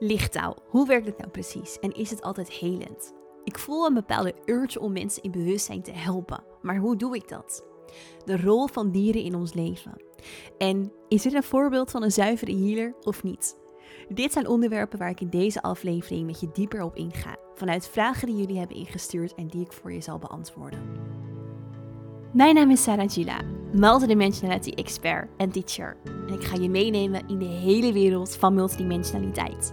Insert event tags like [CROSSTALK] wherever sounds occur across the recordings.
Lichttaal, hoe werkt het nou precies en is het altijd helend? Ik voel een bepaalde urge om mensen in bewustzijn te helpen, maar hoe doe ik dat? De rol van dieren in ons leven. En is dit een voorbeeld van een zuivere healer of niet? Dit zijn onderwerpen waar ik in deze aflevering met je dieper op inga, vanuit vragen die jullie hebben ingestuurd en die ik voor je zal beantwoorden. Mijn naam is Sarah Gila, multidimensionality expert en teacher. En ik ga je meenemen in de hele wereld van multidimensionaliteit.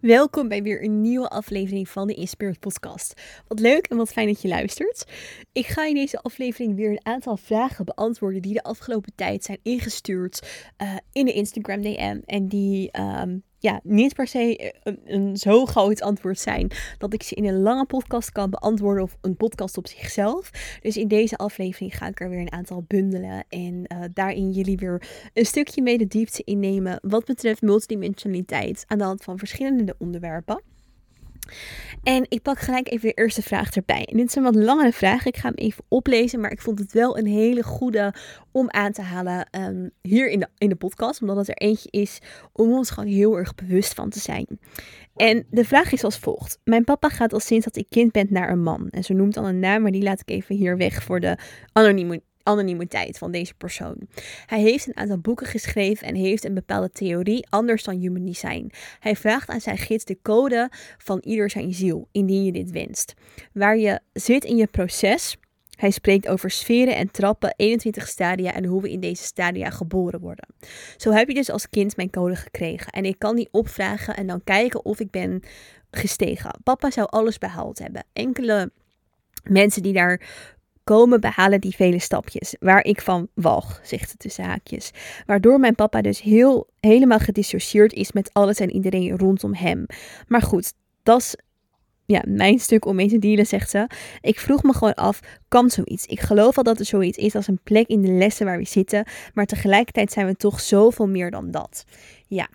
Welkom bij weer een nieuwe aflevering van de Inspirit Podcast. Wat leuk en wat fijn dat je luistert. Ik ga in deze aflevering weer een aantal vragen beantwoorden die de afgelopen tijd zijn ingestuurd uh, in de Instagram DM en die um, ja, niet per se eh, een, zo groot antwoord zijn dat ik ze in een lange podcast kan beantwoorden of een podcast op zichzelf. Dus in deze aflevering ga ik er weer een aantal bundelen en uh, daarin jullie weer een stukje mee de diepte innemen wat betreft multidimensionaliteit aan de hand van verschillende onderwerpen. En ik pak gelijk even de eerste vraag erbij. En dit is een wat langere vraag. Ik ga hem even oplezen. Maar ik vond het wel een hele goede om aan te halen um, hier in de, in de podcast. Omdat het er eentje is om ons gewoon heel erg bewust van te zijn. En de vraag is als volgt. Mijn papa gaat al sinds dat ik kind ben naar een man. En ze noemt dan een naam, maar die laat ik even hier weg voor de anonieme anonimiteit van deze persoon. Hij heeft een aantal boeken geschreven en heeft een bepaalde theorie anders dan human design. Hij vraagt aan zijn gids de code van ieder zijn ziel, indien je dit wenst. Waar je zit in je proces. Hij spreekt over sferen en trappen, 21 stadia en hoe we in deze stadia geboren worden. Zo heb je dus als kind mijn code gekregen en ik kan die opvragen en dan kijken of ik ben gestegen. Papa zou alles behaald hebben. Enkele mensen die daar komen behalen die vele stapjes. Waar ik van walg, zegt het tussen haakjes. Waardoor mijn papa dus heel, helemaal gedissocieerd is met alles en iedereen rondom hem. Maar goed, dat is ja, mijn stuk om mee te dealen, zegt ze. Ik vroeg me gewoon af, kan zoiets? Ik geloof al dat er zoiets is als een plek in de lessen waar we zitten, maar tegelijkertijd zijn we toch zoveel meer dan dat. Ja,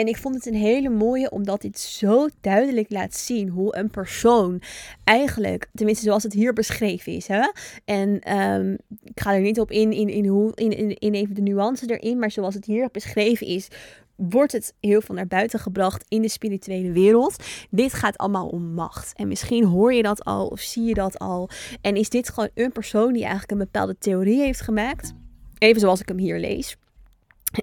en ik vond het een hele mooie, omdat dit zo duidelijk laat zien hoe een persoon eigenlijk, tenminste zoals het hier beschreven is. Hè? En um, ik ga er niet op in, in, in, hoe, in, in, in even de nuances erin, maar zoals het hier beschreven is, wordt het heel veel naar buiten gebracht in de spirituele wereld. Dit gaat allemaal om macht. En misschien hoor je dat al of zie je dat al. En is dit gewoon een persoon die eigenlijk een bepaalde theorie heeft gemaakt? Even zoals ik hem hier lees.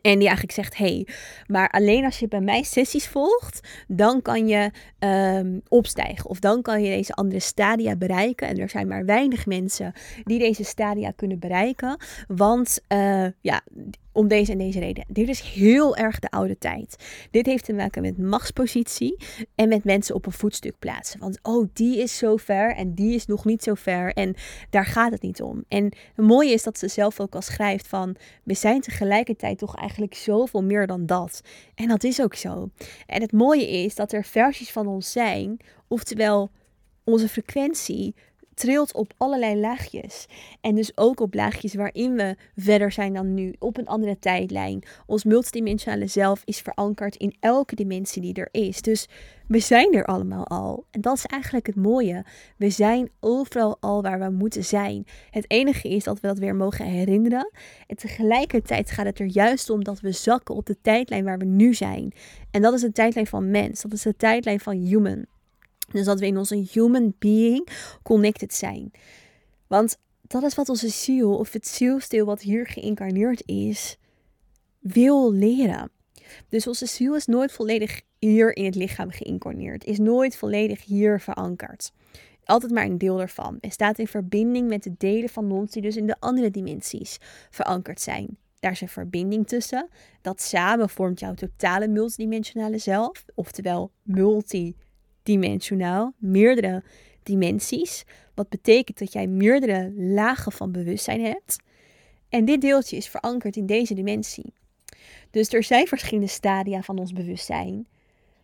En die eigenlijk zegt: hey, maar alleen als je bij mij sessies volgt, dan kan je um, opstijgen. Of dan kan je deze andere stadia bereiken. En er zijn maar weinig mensen die deze stadia kunnen bereiken. Want uh, ja, om deze en deze reden. Dit is heel erg de oude tijd. Dit heeft te maken met machtspositie en met mensen op een voetstuk plaatsen. Want oh, die is zo ver en die is nog niet zo ver en daar gaat het niet om. En het mooie is dat ze zelf ook al schrijft van we zijn tegelijkertijd toch eigenlijk zoveel meer dan dat. En dat is ook zo. En het mooie is dat er versies van ons zijn, oftewel onze frequentie trilt op allerlei laagjes. En dus ook op laagjes waarin we verder zijn dan nu, op een andere tijdlijn. Ons multidimensionale zelf is verankerd in elke dimensie die er is. Dus we zijn er allemaal al. En dat is eigenlijk het mooie. We zijn overal al waar we moeten zijn. Het enige is dat we dat weer mogen herinneren. En tegelijkertijd gaat het er juist om dat we zakken op de tijdlijn waar we nu zijn. En dat is de tijdlijn van mens. Dat is de tijdlijn van human. Dus dat we in onze human being connected zijn. Want dat is wat onze ziel, of het zielstil wat hier geïncarneerd is, wil leren. Dus onze ziel is nooit volledig hier in het lichaam geïncarneerd, is nooit volledig hier verankerd. Altijd maar een deel ervan. En staat in verbinding met de delen van ons die dus in de andere dimensies verankerd zijn. Daar is een verbinding tussen. Dat samen vormt jouw totale multidimensionale zelf, oftewel multi dimensionaal, meerdere dimensies. Wat betekent dat jij meerdere lagen van bewustzijn hebt. En dit deeltje is verankerd in deze dimensie. Dus er zijn verschillende stadia van ons bewustzijn.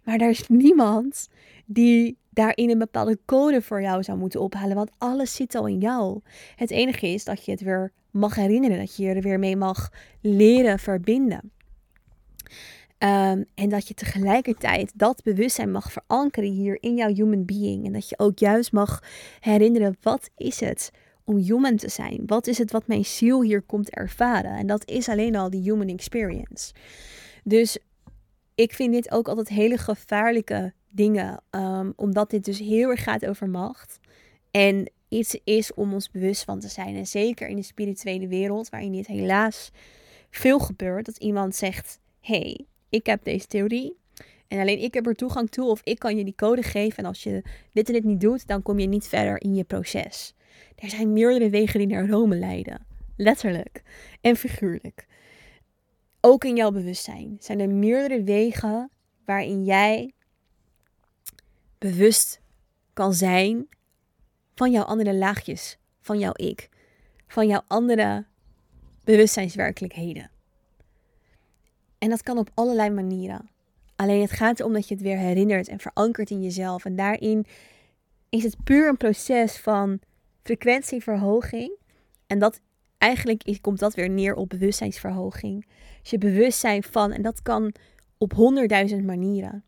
Maar er is niemand die daarin een bepaalde code voor jou zou moeten ophalen, want alles zit al in jou. Het enige is dat je het weer mag herinneren, dat je er weer mee mag leren verbinden. Ehm, en dat je tegelijkertijd dat bewustzijn mag verankeren hier in jouw human being. En dat je ook juist mag herinneren, wat is het om human te zijn? Wat is het wat mijn ziel hier komt ervaren? En dat is alleen al die human experience. Dus ik vind dit ook altijd hele gevaarlijke dingen, ehm, omdat dit dus heel erg gaat over macht. En iets is om ons bewust van te zijn. En zeker in de spirituele wereld, waarin dit helaas veel gebeurt, dat iemand zegt: hey, ik heb deze theorie. En alleen ik heb er toegang toe of ik kan je die code geven. En als je dit en dit niet doet, dan kom je niet verder in je proces. Er zijn meerdere wegen die naar Rome leiden. Letterlijk en figuurlijk. Ook in jouw bewustzijn zijn er meerdere wegen waarin jij bewust kan zijn van jouw andere laagjes, van jouw ik, van jouw andere bewustzijnswerkelijkheden. En dat kan op allerlei manieren. Alleen het gaat erom dat je het weer herinnert en verankert in jezelf. En daarin is het puur een proces van frequentieverhoging. En dat eigenlijk komt dat weer neer op bewustzijnsverhoging. Dus je bewustzijn van, en dat kan op honderdduizend manieren.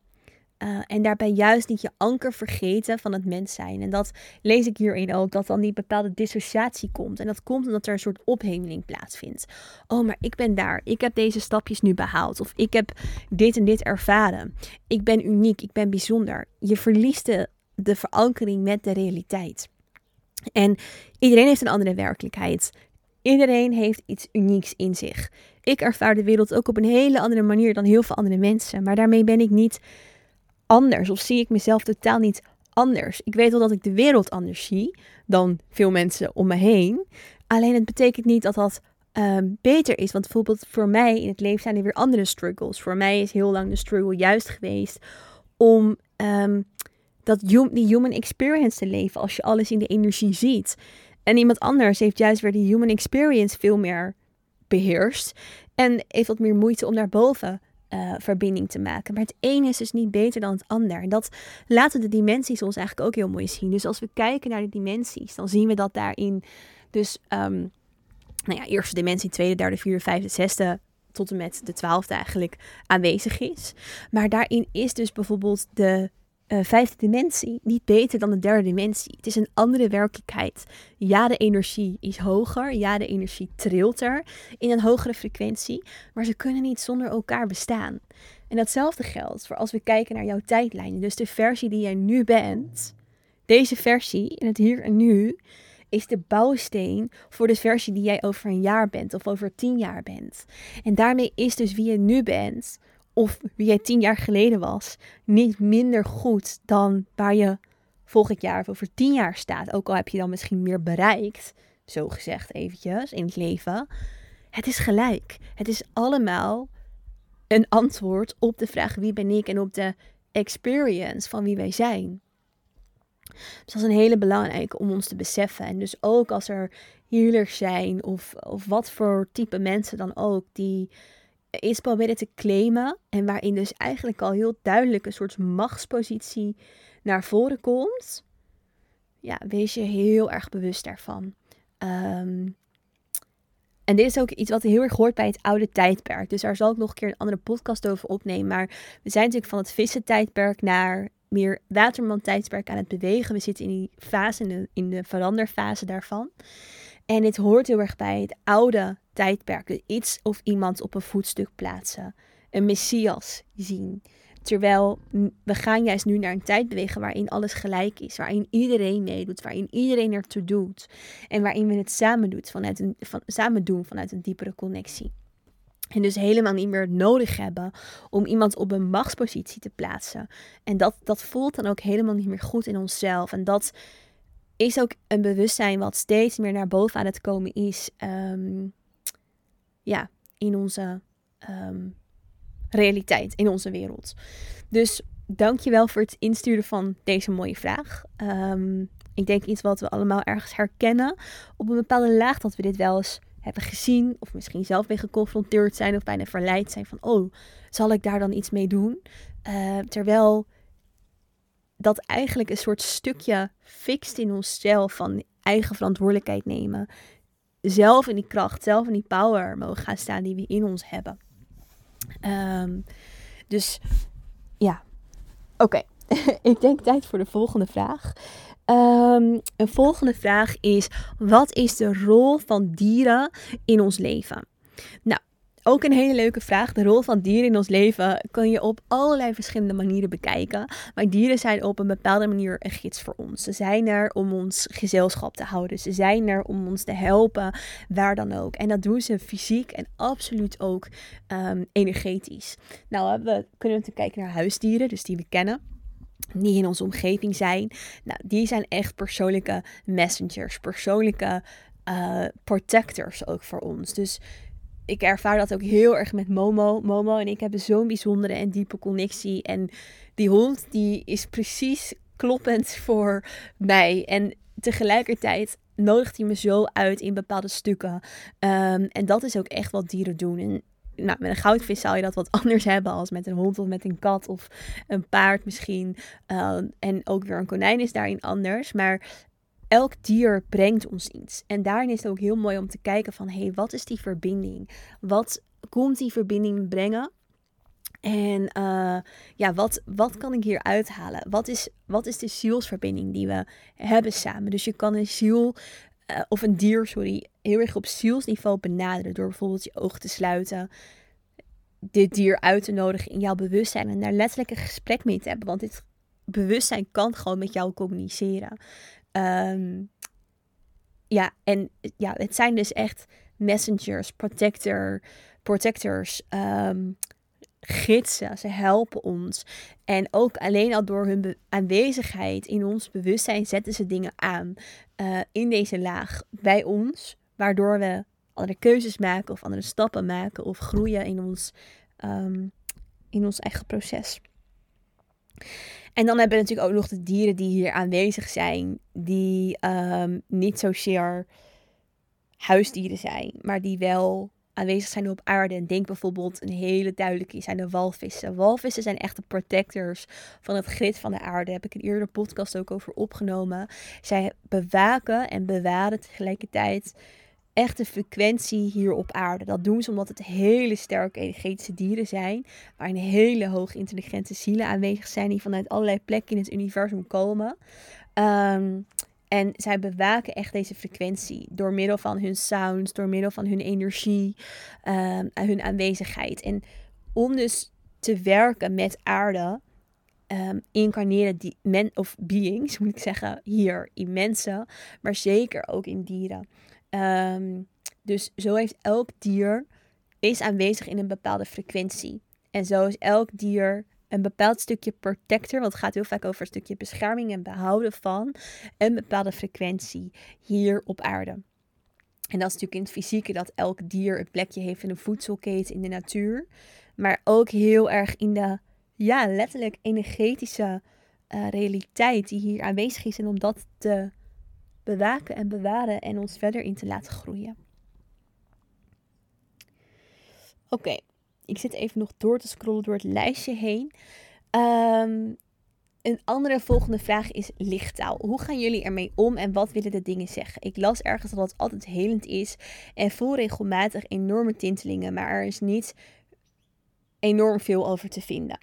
Uh, en daarbij juist niet je anker vergeten van het mens zijn. En dat lees ik hierin ook, dat dan die bepaalde dissociatie komt. En dat komt omdat er een soort ophemeling plaatsvindt. Oh, maar ik ben daar. Ik heb deze stapjes nu behaald. Of ik heb dit en dit ervaren. Ik ben uniek. Ik ben bijzonder. Je verliest de, de verankering met de realiteit. En iedereen heeft een andere werkelijkheid. Iedereen heeft iets unieks in zich. Ik ervaar de wereld ook op een hele andere manier dan heel veel andere mensen. Maar daarmee ben ik niet anders of zie ik mezelf totaal niet anders. Ik weet wel dat ik de wereld anders zie dan veel mensen om me heen. Alleen het betekent niet dat dat ehm, beter is. Want bijvoorbeeld voor mij in het leven zijn er weer andere struggles. Voor mij is heel lang de struggle juist geweest om um, dat die human experience te leven als je alles in de energie ziet. En iemand anders heeft juist weer die human experience veel meer beheerst. En heeft wat meer moeite om naar boven uh, verbinding te maken. Maar het ene is dus niet beter dan het ander. En dat laten de dimensies ons eigenlijk ook heel mooi zien. Dus als we kijken naar de dimensies, dan zien we dat daarin dus, um, nou ja, eerste dimensie, tweede, derde, vierde, vijfde, zesde, tot en met de twaalfde eigenlijk aanwezig is. Maar daarin is dus bijvoorbeeld de uh, vijfde dimensie niet beter dan de derde dimensie. Het is een andere werkelijkheid. Ja, de energie is hoger. Ja, de energie trilt er in een hogere frequentie. Maar ze kunnen niet zonder elkaar bestaan. En datzelfde geldt voor als we kijken naar jouw tijdlijn. Dus de versie die jij nu bent. Deze versie in het hier en nu is de bouwsteen voor de versie die jij over een jaar bent of over tien jaar bent. En daarmee is dus wie je nu bent of wie jij tien jaar geleden was, niet minder goed dan waar je volgend jaar of over tien jaar staat. Ook al heb je dan misschien meer bereikt, zo gezegd eventjes, in het leven. Het is gelijk. Het is allemaal een antwoord op de vraag wie ben ik en op de experience van wie wij zijn. Dus dat is een hele belangrijke om ons te beseffen. En dus ook als er healers zijn of, of wat voor type mensen dan ook die is proberen te claimen. En waarin dus eigenlijk al heel duidelijk een soort machtspositie naar voren komt. Ja, wees je heel erg bewust daarvan. Ehm, en dit is ook iets wat heel erg hoort bij het oude tijdperk. Dus daar zal ik nog een keer een andere podcast over opnemen. Maar we zijn natuurlijk van het vissen tijdperk naar meer waterman tijdperk aan het bewegen. We zitten in die fase, in de, in de veranderfase daarvan. En dit hoort heel erg bij het oude tijdperk. Iets of iemand op een voetstuk plaatsen. Een messias zien. Terwijl we gaan juist nu naar een tijd bewegen waarin alles gelijk is. Waarin iedereen meedoet. Waarin iedereen ertoe doet. En waarin we het samen, van, samen doen vanuit een diepere connectie. En dus helemaal niet meer nodig hebben om iemand op een machtspositie te plaatsen. En dat, dat voelt dan ook helemaal niet meer goed in onszelf. En dat is ook een bewustzijn wat steeds meer naar boven aan het komen is. Ehm, ja, in onze ehm, realiteit, in onze wereld. Dus dankjewel voor het insturen van deze mooie vraag. Ehm, ik denk iets wat we allemaal ergens herkennen. Op een bepaalde laag dat we dit wel eens hebben gezien, of misschien zelf mee geconfronteerd zijn of bijna verleid zijn van, oh, zal ik daar dan iets mee doen? Terwijl dat eigenlijk een soort stukje fixt in onszelf van eigen verantwoordelijkheid nemen. Zelf in die kracht, zelf in die power mogen gaan staan die we in ons hebben. Um, dus ja, oké. [LAUGHS] ik denk tijd voor de volgende vraag. Um, een volgende vraag is: wat is de rol van dieren in ons leven? Nou, ook een hele leuke vraag. De rol van dieren in ons leven kun je op allerlei verschillende manieren bekijken. Maar dieren zijn op een bepaalde manier een gids voor ons. Ze zijn er om ons gezelschap te houden. Ze zijn er om ons te helpen, waar dan ook. En dat doen ze fysiek en absoluut ook um, energetisch. Nou, we kunnen natuurlijk kijken naar huisdieren, dus die we kennen die in onze omgeving zijn. Nou, die zijn echt persoonlijke messengers, persoonlijke uh, protectors ook voor ons. Dus ik ervaar dat ook heel erg met Momo. Momo en ik hebben zo'n bijzondere en diepe connectie. En die hond, die is precies kloppend voor mij. En tegelijkertijd nodigt hij me zo uit in bepaalde stukken. Um, en dat is ook echt wat dieren doen. En nou, met een goudvis zou je dat wat [LAUGHS] anders hebben als met een hond of met een kat of een paard misschien. Uh, en ook weer een konijn is daarin anders. Maar elk dier brengt ons iets. En daarin is het ook heel mooi om te kijken van, hé, hey, wat is die verbinding? Wat komt die verbinding brengen? En uh, ja, wat, wat kan ik hier uithalen? Wat is, wat is de zielsverbinding die we hebben samen? Dus je kan een ziel, uh, of een dier, sorry, heel erg op zielsniveau benaderen. Door bijvoorbeeld je ogen te sluiten. Dit dier uit te nodigen in jouw bewustzijn. En daar letterlijk een gesprek mee te hebben. Want dit bewustzijn kan gewoon met jou communiceren. Um, ja, en ja, het zijn dus echt messengers, protector, protectors, um, gidsen. Ze helpen ons. En ook alleen al door hun aanwezigheid in ons bewustzijn zetten ze dingen aan uh, in deze laag bij ons, waardoor we andere keuzes maken of andere stappen maken of groeien in ons, um, in ons eigen proces. En dan hebben we natuurlijk ook nog de dieren die hier aanwezig zijn, die um, niet zozeer huisdieren zijn, maar die wel aanwezig zijn op aarde. En denk bijvoorbeeld een hele duidelijke zijn de walvissen. Walvissen zijn echt de protectors van het grid van de aarde. Daar heb ik een eerdere podcast ook over opgenomen. Zij bewaken en bewaren tegelijkertijd echte frequentie hier op aarde. Dat doen ze omdat het hele sterke energetische dieren zijn, waarin hele hoog intelligente zielen aanwezig zijn die vanuit allerlei plekken in het universum komen. Um, en zij bewaken echt deze frequentie door middel van hun sounds, door middel van hun energie um, hun aanwezigheid. En om dus te werken met aarde, um, incarneren die men of beings, moet ik zeggen, hier in mensen, maar zeker ook in dieren. Um, dus zo heeft elk dier is aanwezig in een bepaalde frequentie. En zo is elk dier een bepaald stukje protector, want het gaat heel vaak over een stukje bescherming en behouden van een bepaalde frequentie hier op aarde. En dat is natuurlijk in het fysieke dat elk dier een plekje heeft in een voedselketen in de natuur. Maar ook heel erg in de, ja, letterlijk energetische uh, realiteit die hier aanwezig is. En om dat te bewaken en bewaren en ons verder in te laten groeien. Oké, ik zit even nog door te scrollen door het lijstje heen. Um, een andere volgende vraag is lichttaal. Hoe gaan jullie ermee om en wat willen de dingen zeggen? Ik las ergens dat het altijd helend is en voel regelmatig enorme tintelingen, maar er is niet enorm veel over te vinden.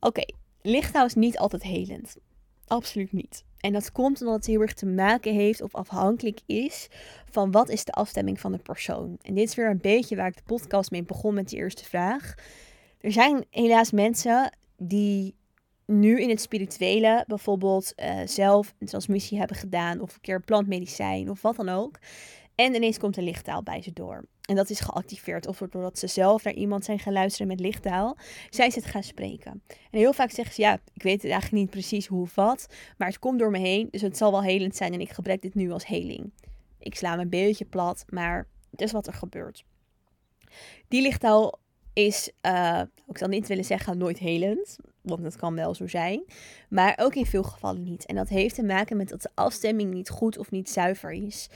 Oké, okay, lichttaal is niet altijd helend. Absoluut niet. En dat komt omdat het heel erg te maken heeft of afhankelijk is van wat is de afstemming van de persoon. En dit is weer een beetje waar ik de podcast mee begon met die eerste vraag. Er zijn helaas mensen die nu in het spirituele bijvoorbeeld uh, zelf een transmissie hebben gedaan of een keer plantmedicijn of wat dan ook. En ineens komt een lichttaal bij ze door. En dat is geactiveerd. Of doordat ze zelf naar iemand zijn gaan luisteren met lichttaal. Zij ze het gaan spreken. En heel vaak zeggen ze, ja, ik weet het eigenlijk niet precies hoe of wat. Maar het komt door me heen. Dus het zal wel helend zijn. En ik gebruik dit nu als heling. Ik sla me een beetje plat. Maar het is wat er gebeurt. Die lichttaal is, uh, ik zal niet willen zeggen nooit helend. Want dat kan wel zo zijn. Maar ook in veel gevallen niet. En dat heeft te maken met dat de afstemming niet goed of niet zuiver is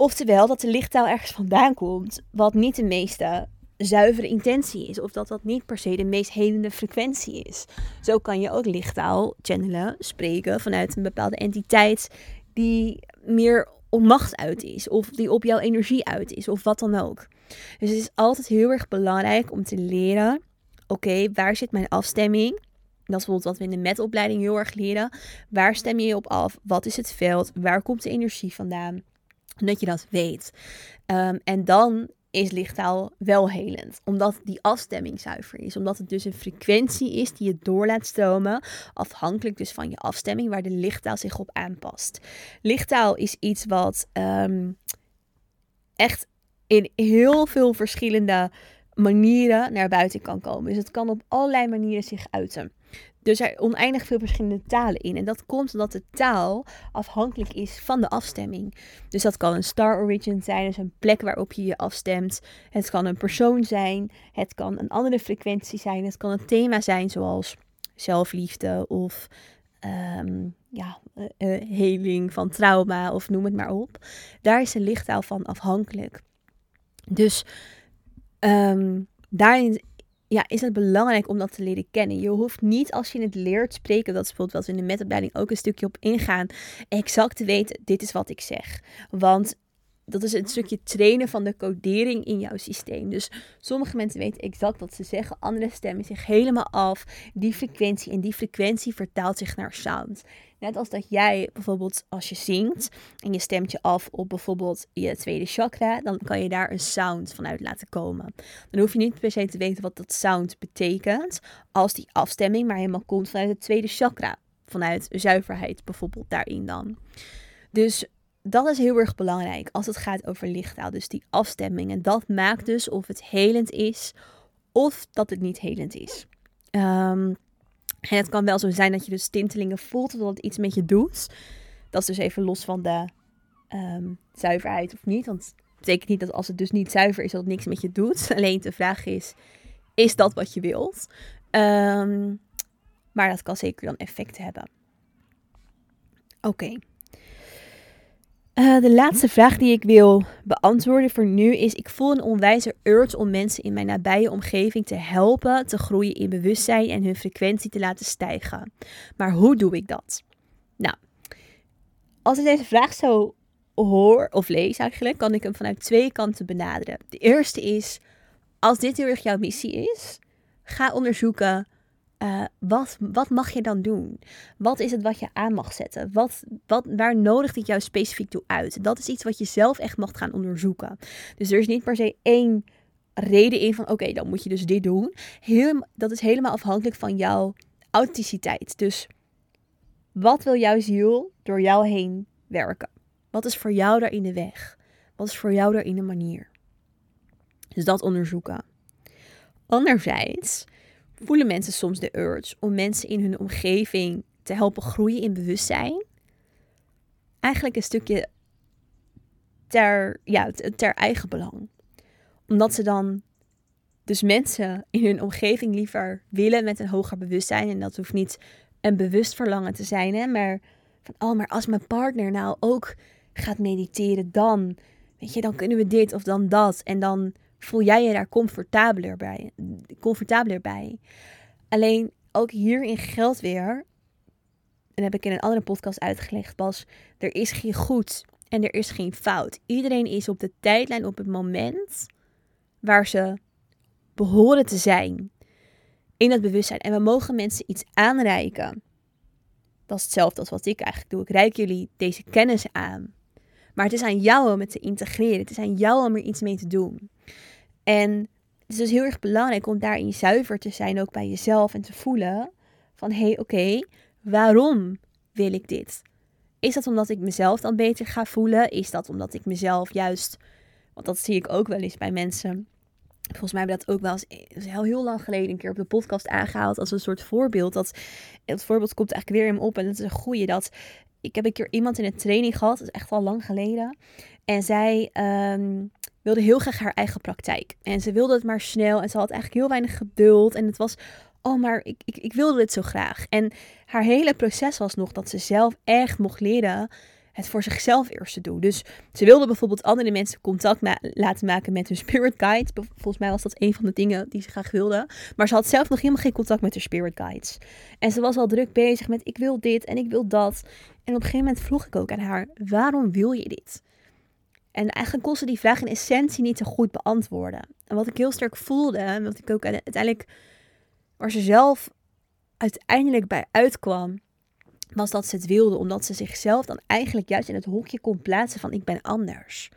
Oftewel dat de lichttaal ergens vandaan komt, wat niet de meeste zuivere intentie is. Of dat dat niet per se de meest helende frequentie is. Zo kan je ook lichttaal channelen, spreken vanuit een bepaalde entiteit die meer op macht uit is. Of die op jouw energie uit is. Of wat dan ook. Dus het is altijd heel erg belangrijk om te leren. Oké, waar zit mijn afstemming? Dat is bijvoorbeeld wat we in de metopleiding heel erg leren. Waar stem je je op af? Wat is het veld? Waar komt de energie vandaan? Dat je dat weet. Ehm, en dan is lichttaal wel helend. Omdat die afstemming zuiver is. Omdat het dus een frequentie is die je door laat stromen. Afhankelijk dus van je afstemming waar de lichttaal zich op aanpast. Lichttaal is iets wat um, echt in heel veel verschillende manieren naar buiten kan komen. Dus het kan op allerlei manieren zich uiten. Dus er zijn oneindig veel verschillende talen in. En dat komt omdat de taal afhankelijk is van de afstemming. Dus dat kan een star origin zijn, dus een plek waarop je je afstemt. Het kan een persoon zijn. Het kan een andere frequentie zijn. Het kan een thema zijn zoals zelfliefde of um, ja, uh, heling van trauma of noem het maar op. Daar is de lichttaal van afhankelijk. Dus um, daarin ja, is het belangrijk om dat te leren kennen. Je hoeft niet als je het leert spreken, dat is bijvoorbeeld wat we in de metopleiding ook een stukje op ingaan, exact te weten, dit is wat ik zeg. Want dat is een stukje trainen van de codering in jouw systeem. Dus sommige mensen weten exact wat ze zeggen, andere stemmen zich helemaal af. Die frequentie en die frequentie vertaalt zich naar sound. Net als dat jij bijvoorbeeld als je zingt en je stemt je af op bijvoorbeeld je tweede chakra, dan kan je daar een sound vanuit laten komen. Dan hoef je niet per se te weten wat dat sound betekent, als die afstemming maar helemaal komt vanuit het tweede chakra. Vanuit zuiverheid bijvoorbeeld daarin dan. Dus dat is heel erg belangrijk als het gaat over lichttaal. Dus die afstemming. En dat maakt dus of het helend is of dat het niet helend is. Um, en het kan wel zo zijn dat je dus tintelingen voelt, dat het iets met je doet. Dat is dus even los van de um, zuiverheid of niet. Want het betekent niet dat als het dus niet zuiver is, dat het niks met je doet. [LAUGHS] Alleen de vraag is, is dat wat je wilt? Um, maar dat kan zeker dan effect hebben. Oké. Uh, de laatste vraag die ik wil beantwoorden voor nu is: ik voel een onwijze urge om mensen in mijn nabije omgeving te helpen te groeien in bewustzijn en hun frequentie te laten stijgen. Maar hoe doe ik dat? Nou, als ik deze vraag zo hoor of lees eigenlijk, kan ik hem vanuit twee kanten benaderen. De eerste is: als dit heel erg jouw missie is, ga onderzoeken uh, wat, wat mag je dan doen? Wat is het wat je aan mag zetten? Wat, wat, waar nodigt het jou specifiek toe uit? Dat is iets wat je zelf echt mag gaan onderzoeken. Dus er is niet per se één reden in van oké, dan moet je dus dit doen. Heel, dat is helemaal afhankelijk van jouw authenticiteit. Dus wat wil jouw ziel door jou heen werken? Wat is voor jou daar in de weg? Wat is voor jou daar in de manier? Dus dat onderzoeken. Anderzijds voelen mensen soms de urge om mensen in hun omgeving te helpen groeien in bewustzijn. Eigenlijk een stukje ter, ja, ter eigen belang. Omdat ze dan dus mensen in hun omgeving liever willen met een hoger bewustzijn. En dat hoeft niet een bewust verlangen te zijn, hè, maar van, oh, maar als mijn partner nou ook gaat mediteren, dan, weet je, dan kunnen we dit of dan dat. En dan voel jij je daar comfortabeler bij. Comfortabeler bij. Alleen ook hierin geldt weer, en heb ik in een andere podcast uitgelegd, Bas, er is geen goed en er is geen fout. Iedereen is op de tijdlijn op het moment waar ze behoren te zijn in het bewustzijn. En we mogen mensen iets aanreiken. Dat is hetzelfde als wat ik eigenlijk doe. Ik reik jullie deze kennis aan. Maar het is aan jou om het te integreren. Het is aan jou om er iets mee te doen. En het is dus heel erg belangrijk om daarin zuiver te zijn, ook bij jezelf en te voelen van hé, hey, oké, waarom wil ik dit? Is dat omdat ik mezelf dan beter ga voelen? Is dat omdat ik mezelf juist, want dat zie ik ook wel eens bij mensen. Volgens mij hebben we dat ook wel eens heel, heel lang geleden een keer op de podcast aangehaald als een soort voorbeeld. Dat, het voorbeeld komt eigenlijk weer in me op en dat is een goede. Dat ik heb een keer iemand in een training gehad, dat is echt al lang geleden. En zij um, wilde heel graag haar eigen praktijk. En ze wilde het maar snel en ze had eigenlijk heel weinig geduld. En het was, oh maar ik, ik, ik wilde dit zo graag. En haar hele proces was nog dat ze zelf echt mocht leren het voor zichzelf eerst te doen. Dus ze wilde bijvoorbeeld andere mensen contact laten maken met hun spirit guides. Volgens mij was dat een van de dingen die ze graag wilde. Maar ze had zelf nog helemaal geen contact met haar spirit guides. En ze was al druk bezig met ik wil dit en ik wil dat. En op een gegeven moment vroeg ik ook aan haar, waarom wil je dit? En eigenlijk kon ze die vraag in essentie niet zo goed beantwoorden. En wat ik heel sterk voelde, en wat ik ook uiteindelijk, waar ze zelf uiteindelijk bij uitkwam, was dat ze het wilde, omdat ze zichzelf dan eigenlijk juist in het hokje kon plaatsen van ik ben anders.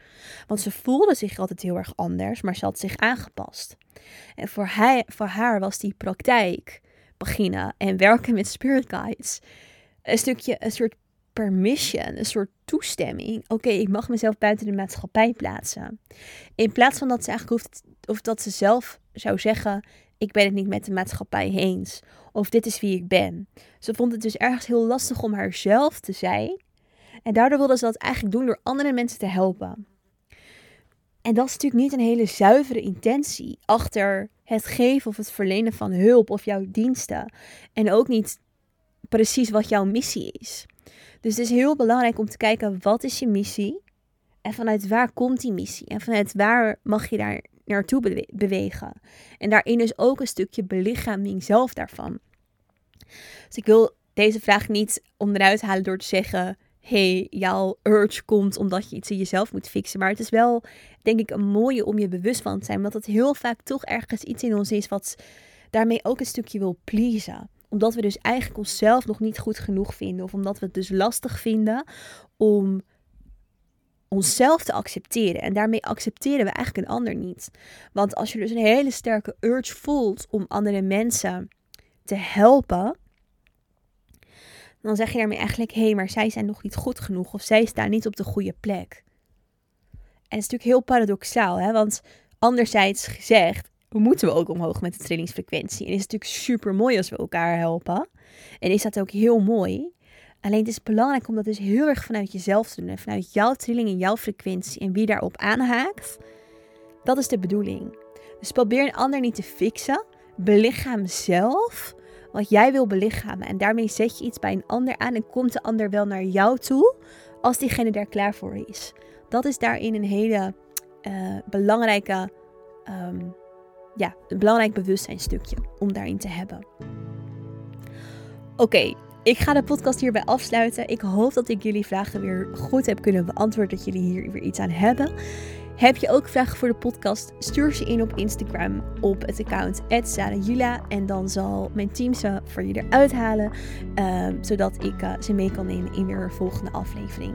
Want ze voelde zich altijd heel erg anders, maar ze had zich aangepast. En voor, hij, voor haar was die praktijk beginnen en werken met spirit guides een stukje, een soort permission, een soort toestemming. Oké, ik mag mezelf buiten de maatschappij plaatsen. In plaats van dat ze eigenlijk hoeft, of dat ze zelf zou zeggen: ik ben het niet met de maatschappij eens. Of dit is wie ik ben. Ze vond het dus ergens heel lastig om haarzelf te zijn. En daardoor wilde ze dat eigenlijk doen door andere mensen te helpen. En dat is natuurlijk niet een hele zuivere intentie achter het geven of het verlenen van hulp of jouw diensten. En ook niet precies wat jouw missie is. Dus het is heel belangrijk om te kijken wat is je missie en vanuit waar komt die missie en vanuit waar mag je daar naartoe bewegen. En daarin is ook een stukje belichaming zelf daarvan. Dus ik wil deze vraag niet onderuit halen door te zeggen: hey, jouw urge komt omdat je iets in jezelf moet fixen. Maar het is wel, denk ik, een mooie om je bewust van te zijn. Omdat het heel vaak toch ergens iets in ons is wat daarmee ook een stukje wil pleasen omdat we dus eigenlijk onszelf nog niet goed genoeg vinden. Of omdat we het dus lastig vinden om onszelf te accepteren. En daarmee accepteren we eigenlijk een ander niet. Want als je dus een hele sterke urge voelt om andere mensen te helpen, dan zeg je daarmee eigenlijk: hé, hey, maar zij zijn nog niet goed genoeg of zij staan niet op de goede plek. En het is natuurlijk heel paradoxaal, hè? want anderzijds gezegd, moeten we ook omhoog met de trainingsfrequentie. En is het natuurlijk super mooi als we elkaar helpen. En is dat ook heel mooi. Alleen het is belangrijk om dat dus heel erg vanuit jezelf te doen. En vanuit jouw trilling en jouw frequentie. En wie daarop aanhaakt. Dat is de bedoeling. Dus probeer een ander niet te fixen. Belichaam zelf wat jij wil belichamen. En daarmee zet je iets bij een ander aan. En komt de ander wel naar jou toe. Als diegene daar klaar voor is. Dat is daarin een hele uh, belangrijke. Um, ja, een belangrijk bewustzijnstukje om daarin te hebben. Oké, ik ga de podcast hierbij afsluiten. Ik hoop dat ik jullie vragen weer goed heb kunnen beantwoorden. Dat jullie hier weer iets aan hebben. Heb je ook vragen voor de podcast? Stuur ze in op Instagram op het account @sarajula en dan zal mijn team ze voor je eruit halen, uh, zodat ik uh, ze mee kan nemen in weer een volgende aflevering.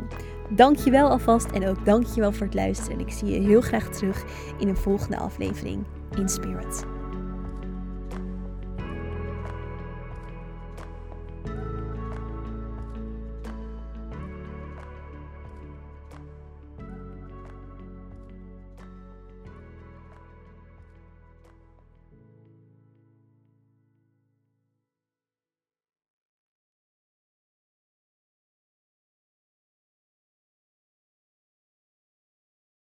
Dankjewel alvast en ook dankjewel voor het luisteren. En ik zie je heel graag terug in een volgende aflevering in spirit.